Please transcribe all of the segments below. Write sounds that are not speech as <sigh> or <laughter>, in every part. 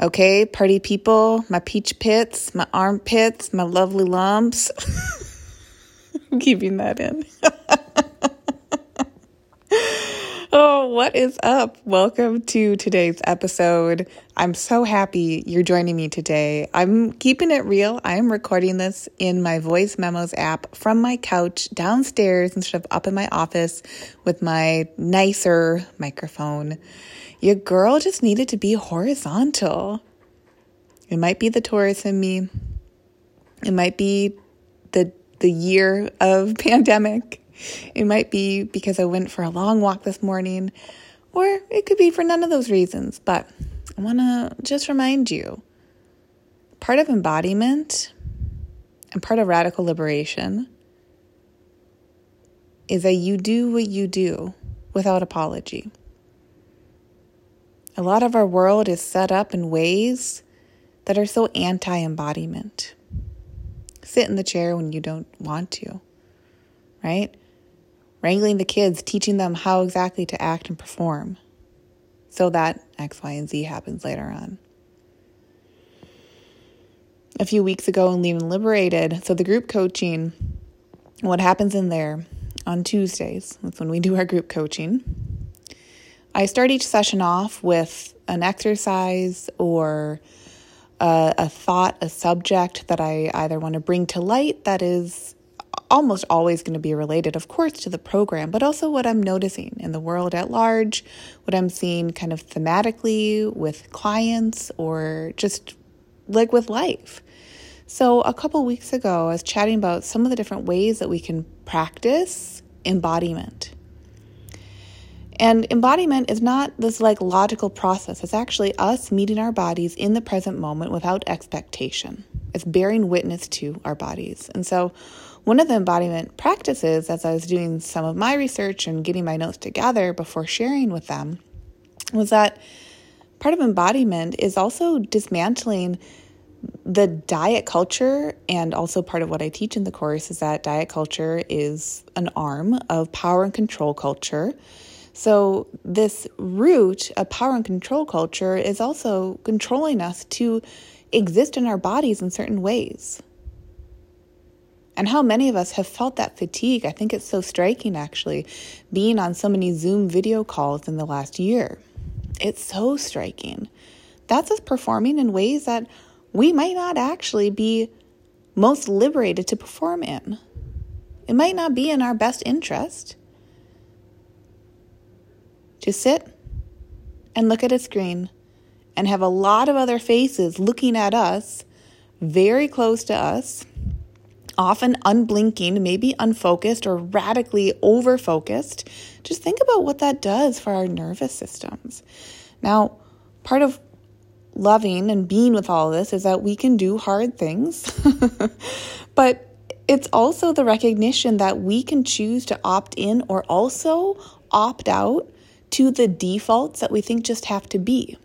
Okay, party people, my peach pits, my armpits, my lovely lumps. <laughs> I'm keeping that in. <laughs> oh, what is up? Welcome to today's episode. I'm so happy you're joining me today. I'm keeping it real. I'm recording this in my voice memos app from my couch downstairs instead of up in my office with my nicer microphone. Your girl just needed to be horizontal. It might be the Taurus in me. It might be the the year of <laughs> pandemic. It might be because I went for a long walk this morning, or it could be for none of those reasons. But I want to just remind you part of embodiment and part of radical liberation is that you do what you do without apology. A lot of our world is set up in ways that are so anti embodiment. Sit in the chair when you don't want to, right? Wrangling the kids, teaching them how exactly to act and perform so that X, Y, and Z happens later on. A few weeks ago in Lean and Liberated, so the group coaching, what happens in there on Tuesdays, that's when we do our group coaching I start each session off with an exercise or a, a, thought, a subject that I either want to bring to light that is almost always going to be related, of course, to the program, but also what I'm noticing in the world at large, what I'm seeing kind of thematically with clients or just like with life. So, a couple weeks ago, I was chatting about some of the different ways that we can practice embodiment. And embodiment is not this like logical process. It's actually us meeting our bodies in the present moment without expectation. It's bearing witness to our bodies. And so, one of the embodiment practices, as I was doing some of my research and getting my notes together before sharing with them, was that part of embodiment is also dismantling the diet culture and also part of what I teach in the course is that diet culture is an arm of power and control culture so, this root of power and control culture is also controlling us to exist in our bodies in certain ways. And how many of us have felt that fatigue? I think it's so striking actually, being on so many Zoom video calls in the last year. It's so striking. That's us performing in ways that we might not actually be most liberated to perform in. It might not be in our best interest to sit and look at a screen and have a lot of other faces looking at us, very close to us, often unblinking, maybe unfocused or radically over focused. Just think about what that does for our nervous systems. Now, part of loving and being with all of this is that we can do hard things, <laughs> but it's also the recognition that we can choose to opt in or also opt out to the defaults that we think just have to be.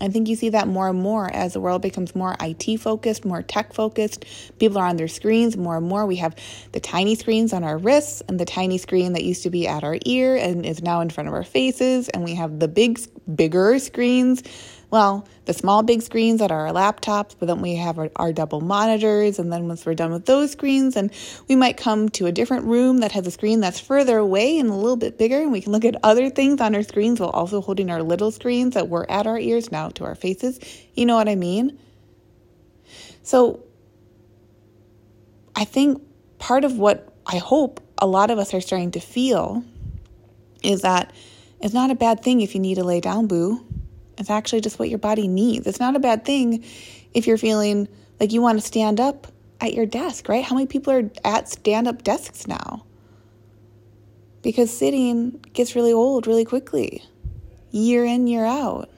I think you see that more and more as the world becomes more IT focused, more tech focused. People are on their screens more and more. We have the tiny screens on our wrists and the tiny screen that used to be at our ear and is now in front of our faces. And we have the big, bigger screens well, the small big screens that are our laptops, but then we have our, our, double monitors. And then once we're done with those screens, and we might come to a different room that has a screen that's further away and a little bit bigger, and we can look at other things on our screens while also holding our little screens that were at our ears now to our faces. You know what I mean? So I think part of what I hope a lot of us are starting to feel is that it's not a bad thing if you need to lay down, boo. It's actually just what your body needs. It's not a bad thing if you're feeling like you want to stand up at your desk, right? How many people are at stand up desks now? Because sitting gets really old really quickly, year in, year out.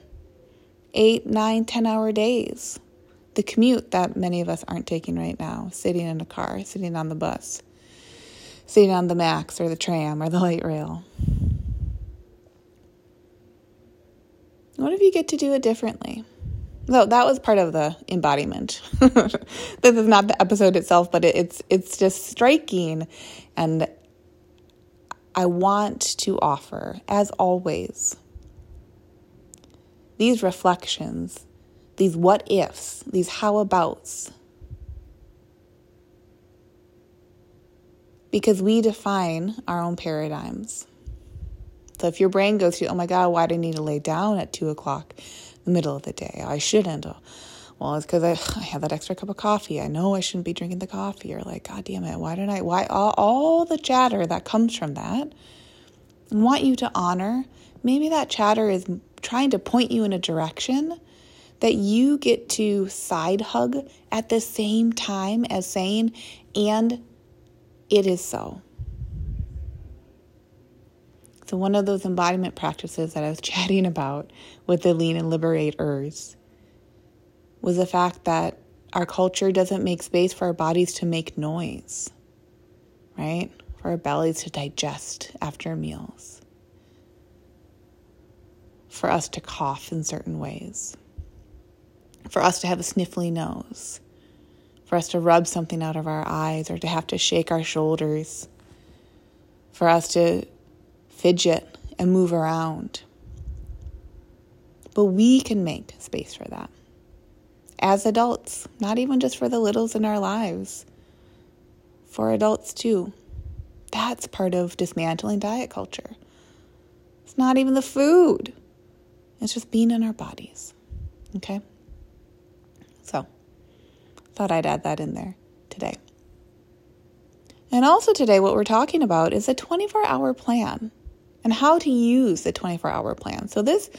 eight, nine, ten hour days. The commute that many of us aren't taking right now, sitting in a car, sitting on the bus, sitting on the MAX or the tram or the light rail. What if you get to do it differently? So that was part of the embodiment. <laughs> this is not the episode itself, but it, it's it's just striking, and I want to offer, as always, these reflections, these what ifs, these how abouts. Because we define our own paradigms. So if your brain goes to, oh my God, why do I need to lay down at two o'clock in the middle of the day? I shouldn't. Well, it's because I, <sighs> I have that extra cup of coffee. I know I shouldn't be drinking the coffee. Or like, God damn it, why did I, why, all, all the chatter that comes from that. I want you to honor. Maybe that chatter is trying to point you in a direction that you get to side hug at the same time as saying, and it is so. So, one of those embodiment practices that I was <laughs> chatting about with the lean and liberators was the fact that our culture doesn't make space for our bodies to make noise, right? For our bellies to digest after meals, for us to cough in certain ways, for us to have a sniffly nose, for us to rub something out of our eyes or to have to shake our shoulders, for us to fidget and move around. But we can make space for that as adults, not even just for the littles in our lives, for adults too. That's part of dismantling diet culture. It's not even the food, it's just being in our bodies. Okay? So, thought I'd add that in there today. And also, today, what we're talking about is a 24 hour plan and how to use the 24 hour plan. So, this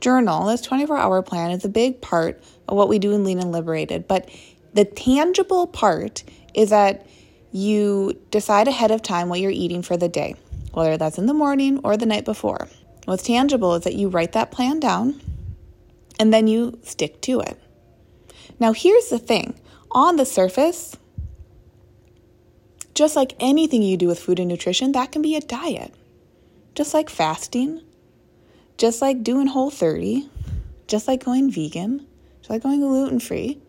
journal, this 24 hour plan, is a big part of what we do in Lean and Liberated. But the tangible part is that you decide ahead of time what you're eating for the day, whether that's in the morning or the night before. What's tangible is that you write that plan down and then you stick to it. Now, here's the thing on the surface, just like anything you do with food and nutrition, that can be a diet just like fasting, just like doing whole 30, just like going vegan, just like going gluten free.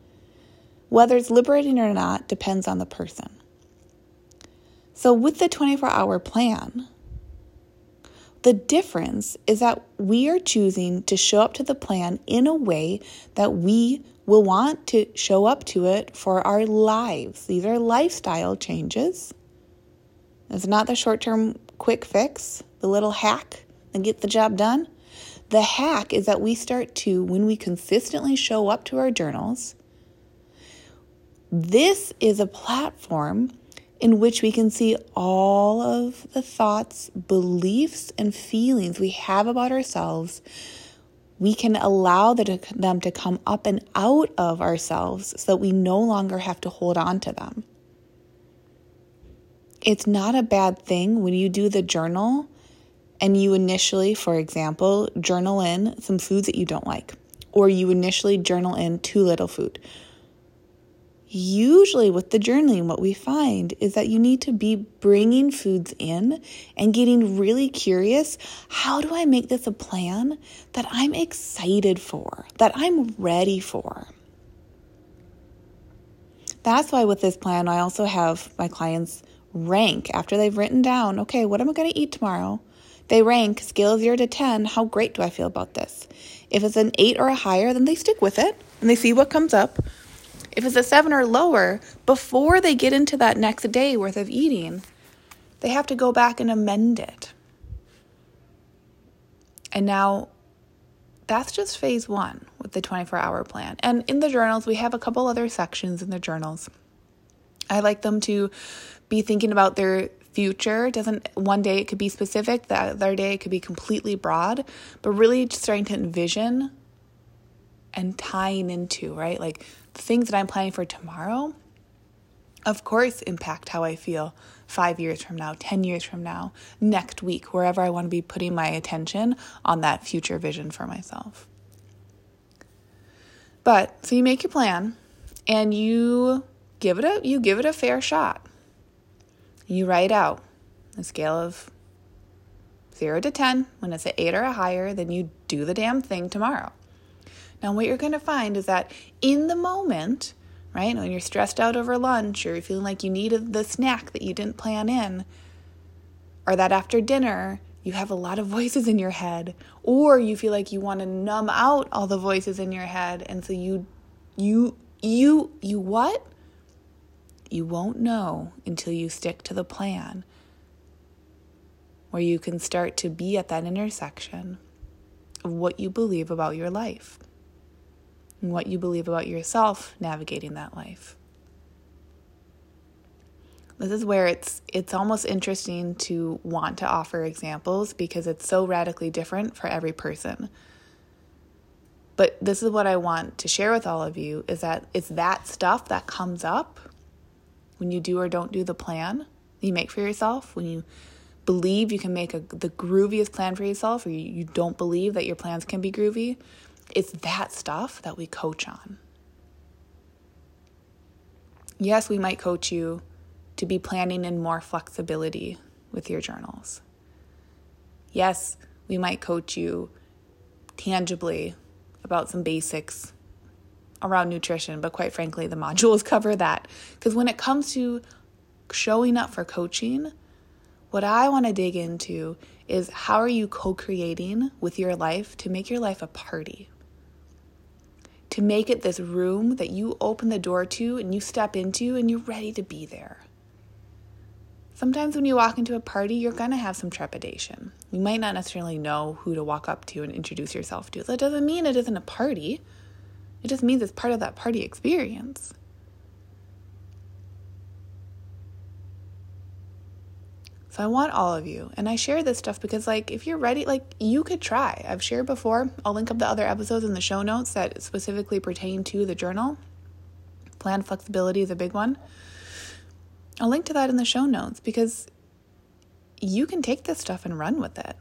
Whether it's liberating or not depends on the person. So, with the 24 hour plan, the difference is that we are choosing to show up to the plan in a way that we will want to show up to it for our lives. These are lifestyle changes. It's not the short term quick fix the little hack and get the job done? The hack is that we start to, when we consistently show up to our journals, this is a platform in which we can see all of the thoughts, beliefs, and feelings we have about ourselves. We can allow them to come up and out of ourselves so that we no longer have to hold on to them. It's not a bad thing when you do the journal and you initially, for example, journal in some foods that you don't like, or you initially journal in too little food. Usually, with the journaling, what we find is that you need to be bringing foods in and getting really curious. How do I make this a plan that I'm excited for, that I'm ready for? That's why, with this plan, I also have my clients rank after they've written down, okay, what am I going to eat tomorrow? They rank scale of 0 to 10. How great do I feel about this? If it's an 8 or a higher, then they stick with it and they see what comes up. If it's a 7 or lower, before they get into that next day worth of eating, they have to go back and amend it. And now that's just phase one with the 24 hour plan. And in the journals, we have a couple other sections in the journals. I like them to be thinking about their future. Doesn't one day it could be specific, the other day it could be completely broad, but really starting to envision and tying into, right? Like the things that I'm planning for tomorrow, of course, impact how I feel five years from now, 10 years from now, next week, wherever I want to be putting my attention on that future vision for myself. But so you make your plan and you give it a you give it a fair shot. You write out a scale of 0 to 10. When it's an 8 or a higher, then you do the damn thing tomorrow. Now, what you're going to find is that in the moment, right, when you're stressed out over lunch or you're feeling like you needed the snack that you didn't plan in, or that after dinner you have a lot of voices in your head, or you feel like you want to numb out all the voices in your head, and so you, you, you, you what? You won't know until you stick to the plan where you can start to be at that intersection of what you believe about your life and what you believe about yourself navigating that life. This is where it's it's almost interesting to want to offer examples because it's so radically different for every person. But this is what I want to share with all of you is that it's that stuff that comes up when you do or don't do the plan you make for yourself, when you believe you can make a, the grooviest plan for yourself or you, you don't believe that your plans can be groovy, it's that stuff that we coach on. Yes, we might coach you to be planning in more flexibility with your journals. Yes, we might coach you tangibly about some basics around nutrition, but quite frankly, the modules <laughs> cover that. Because when it comes to showing up for coaching, what I want to dig into is how are you co creating with your life to make your life a party? To make it this room that you open the door to and you step into and you're ready to be there. Sometimes when you walk into a party, you're going to have some trepidation. You might not necessarily know who to walk up to and introduce yourself to. That doesn't mean it isn't a party, it just means it's part of that party experience. So I want all of you. And I share this stuff because, like, if you're ready, like, you could try. I've shared before. I'll link up the other episodes in the show notes that specifically pertain to the journal. Plan flexibility is a big one. I'll link to that in the show notes because you can take this stuff and run with it.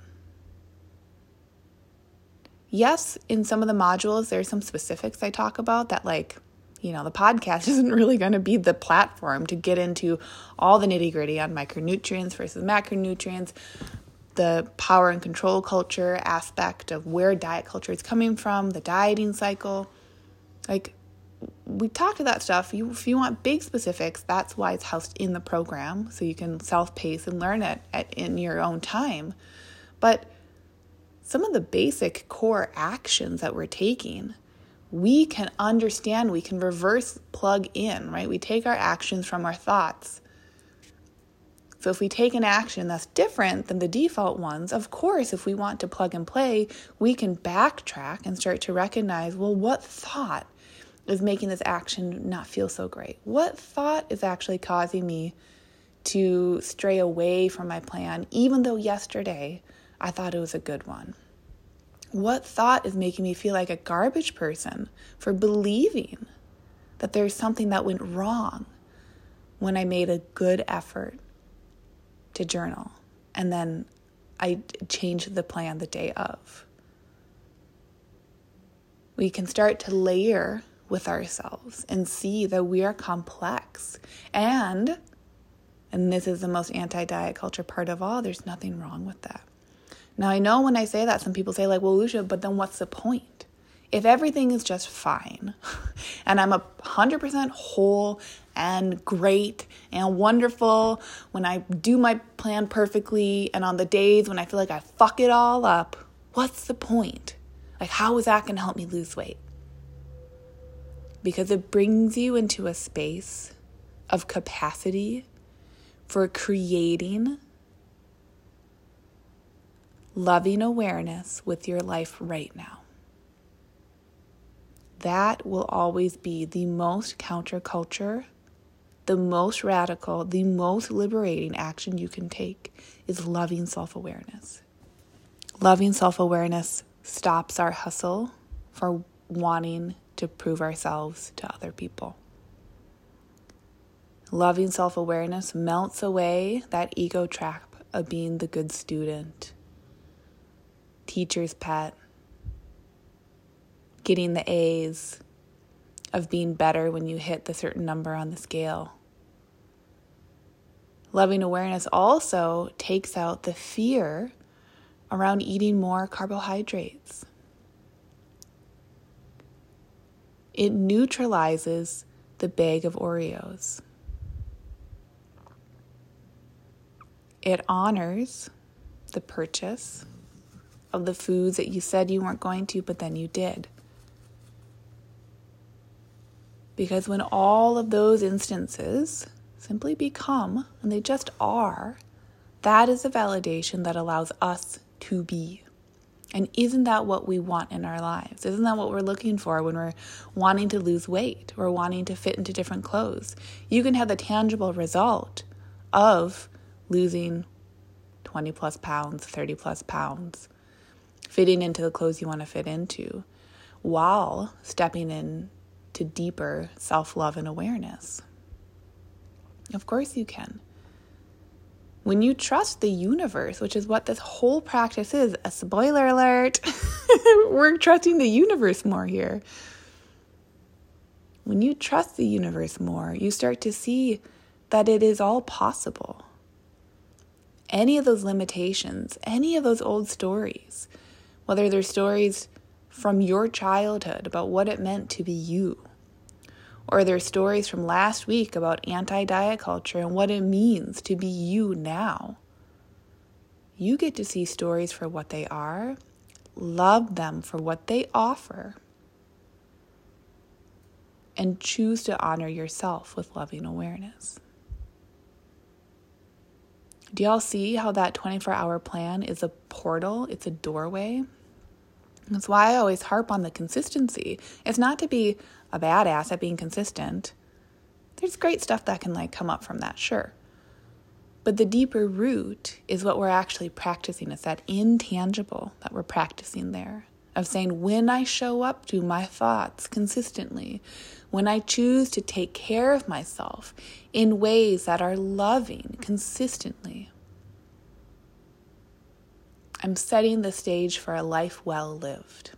Yes, in some of the modules, there's some specifics I talk about that, like, you know, the podcast <laughs> isn't really going to be the platform to get into all the nitty gritty on micronutrients versus macronutrients, the power and control culture aspect of where diet culture is coming from, the dieting cycle. Like, we talk to that stuff. You, if you want big specifics, that's why it's housed in the program, so you can self pace and learn it at, in your own time. But some of the basic core actions that we're taking we can understand, we can reverse plug in, right? We take our actions from our thoughts. So if we take an action that's different than the default ones, of course, if we want to plug and play, we can backtrack and start to recognize well, what thought is making this action not feel so great? What thought is actually causing me to stray away from my plan, even though yesterday I thought it was a good one? What thought is making me feel like a garbage person for believing that there's something that went wrong when I made a good effort to journal and then I changed the plan the day of? We can start to layer with ourselves and see that we are complex and and this is the most anti-diet culture part of all there's nothing wrong with that now, I know when I say that, some people say, like, well, Lucia, but then what's the point? If everything is just fine <laughs> and I'm a 100% whole and great and wonderful when I do my plan perfectly and on the days when I feel like I fuck it all up, what's the point? Like, how is that going to help me lose weight? Because it brings you into a space of capacity for creating loving awareness with your life right now. That will always be the most counterculture, the most radical, the most liberating action you can take is loving self awareness. Loving self awareness stops our hustle for wanting to prove ourselves to other people. Loving self awareness melts away that ego trap of being the good student teacher's pet, getting the A's, of being better when you hit the certain number on the scale. Loving awareness also takes out the fear around eating more carbohydrates. It neutralizes the bag of Oreos. It honors the purchase of the foods that you said you weren't going to, but then you did. Because when all of those instances simply become, and they just are, that is a validation that allows us to be. And isn't that what we want in our lives? Isn't that what we're looking for when we're wanting to lose weight or wanting to fit into different clothes? You can have the tangible result of losing 20 plus pounds, 30 plus pounds, fitting into the clothes you want to fit into, while stepping in to deeper self love and awareness. Of course, you can. When you trust the universe, which is what this whole practice is, a spoiler alert, <laughs> we're trusting the universe more here. When you trust the universe more, you start to see that it is all possible. Any of those limitations, any of those old stories, whether they're stories from your childhood about what it meant to be you, or they're stories from last week about anti diet culture and what it means to be you now. You get to see stories for what they are, love them for what they offer, and choose to honor yourself with loving awareness. Do y'all see how that 24 hour plan is a portal? It's a doorway. That's why I always harp on the consistency. It's not to be a badass at being consistent. There's great stuff that can like come up from that, sure. But the deeper root is what we're actually practicing. It's that intangible that we're practicing there of saying, when I show up to my thoughts consistently, when I choose to take care of myself in ways that are loving consistently, I'm setting the stage for a life well lived.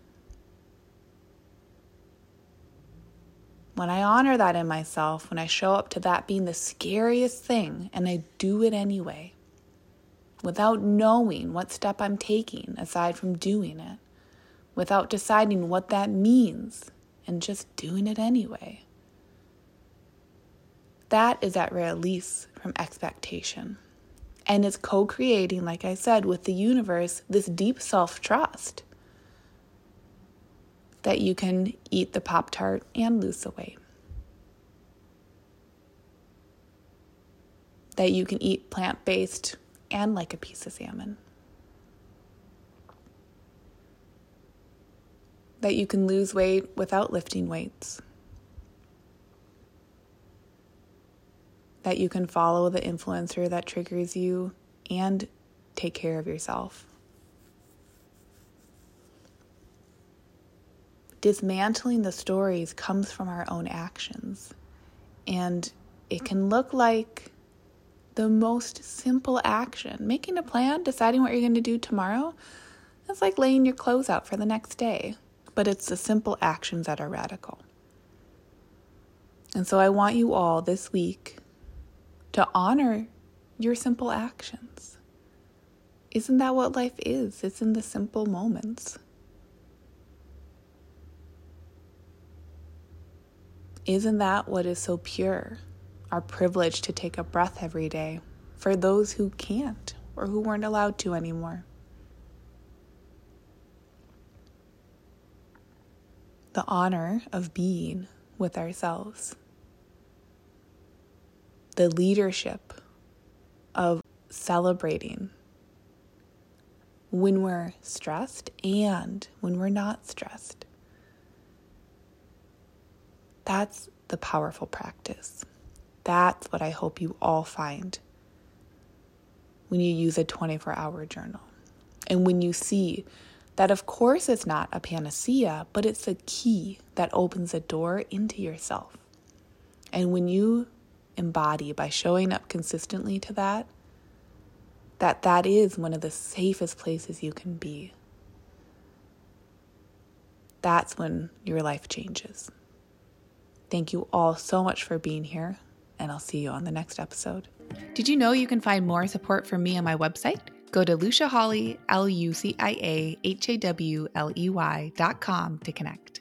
When I honor that in myself, when I show up to that being the scariest thing and I do it anyway, without knowing what step I'm taking aside from doing it, without deciding what that means and just doing it anyway. That is at release from expectation. And it's co creating, like I said, with the universe, this deep self trust that you can eat the Pop Tart and lose the weight. That you can eat plant based and like a piece of salmon. That you can lose weight without lifting weights. That you can follow the influencer that triggers you and take care of yourself. dismantling the stories comes from our own actions. And it can look like the most simple action. Making a plan, deciding what you're going to do tomorrow, it's like laying your clothes out for the next day. But it's the simple actions that are radical. And so I want you all this week to honor your simple actions. Isn't that what life is? It's in the simple moments. Isn't that what is so pure? Our privilege to take a breath every day for those who can't or who weren't allowed to anymore. The honor of being with ourselves. The leadership of celebrating when we're stressed and when we're not stressed. That's the powerful practice. That's what I hope you all find when you use a 24 hour journal. And when you see that, of course, it's not a panacea, but it's a key that opens a door into yourself. And when you embody by showing up consistently to that, that that is one of the safest places you can be. That's when your life changes. Thank you all so much for being here, and I'll see you on the next episode. Did you know you can find more support from me on my website? Go to Lucia Hawley, L U C I A H A W L E Y dot com to connect.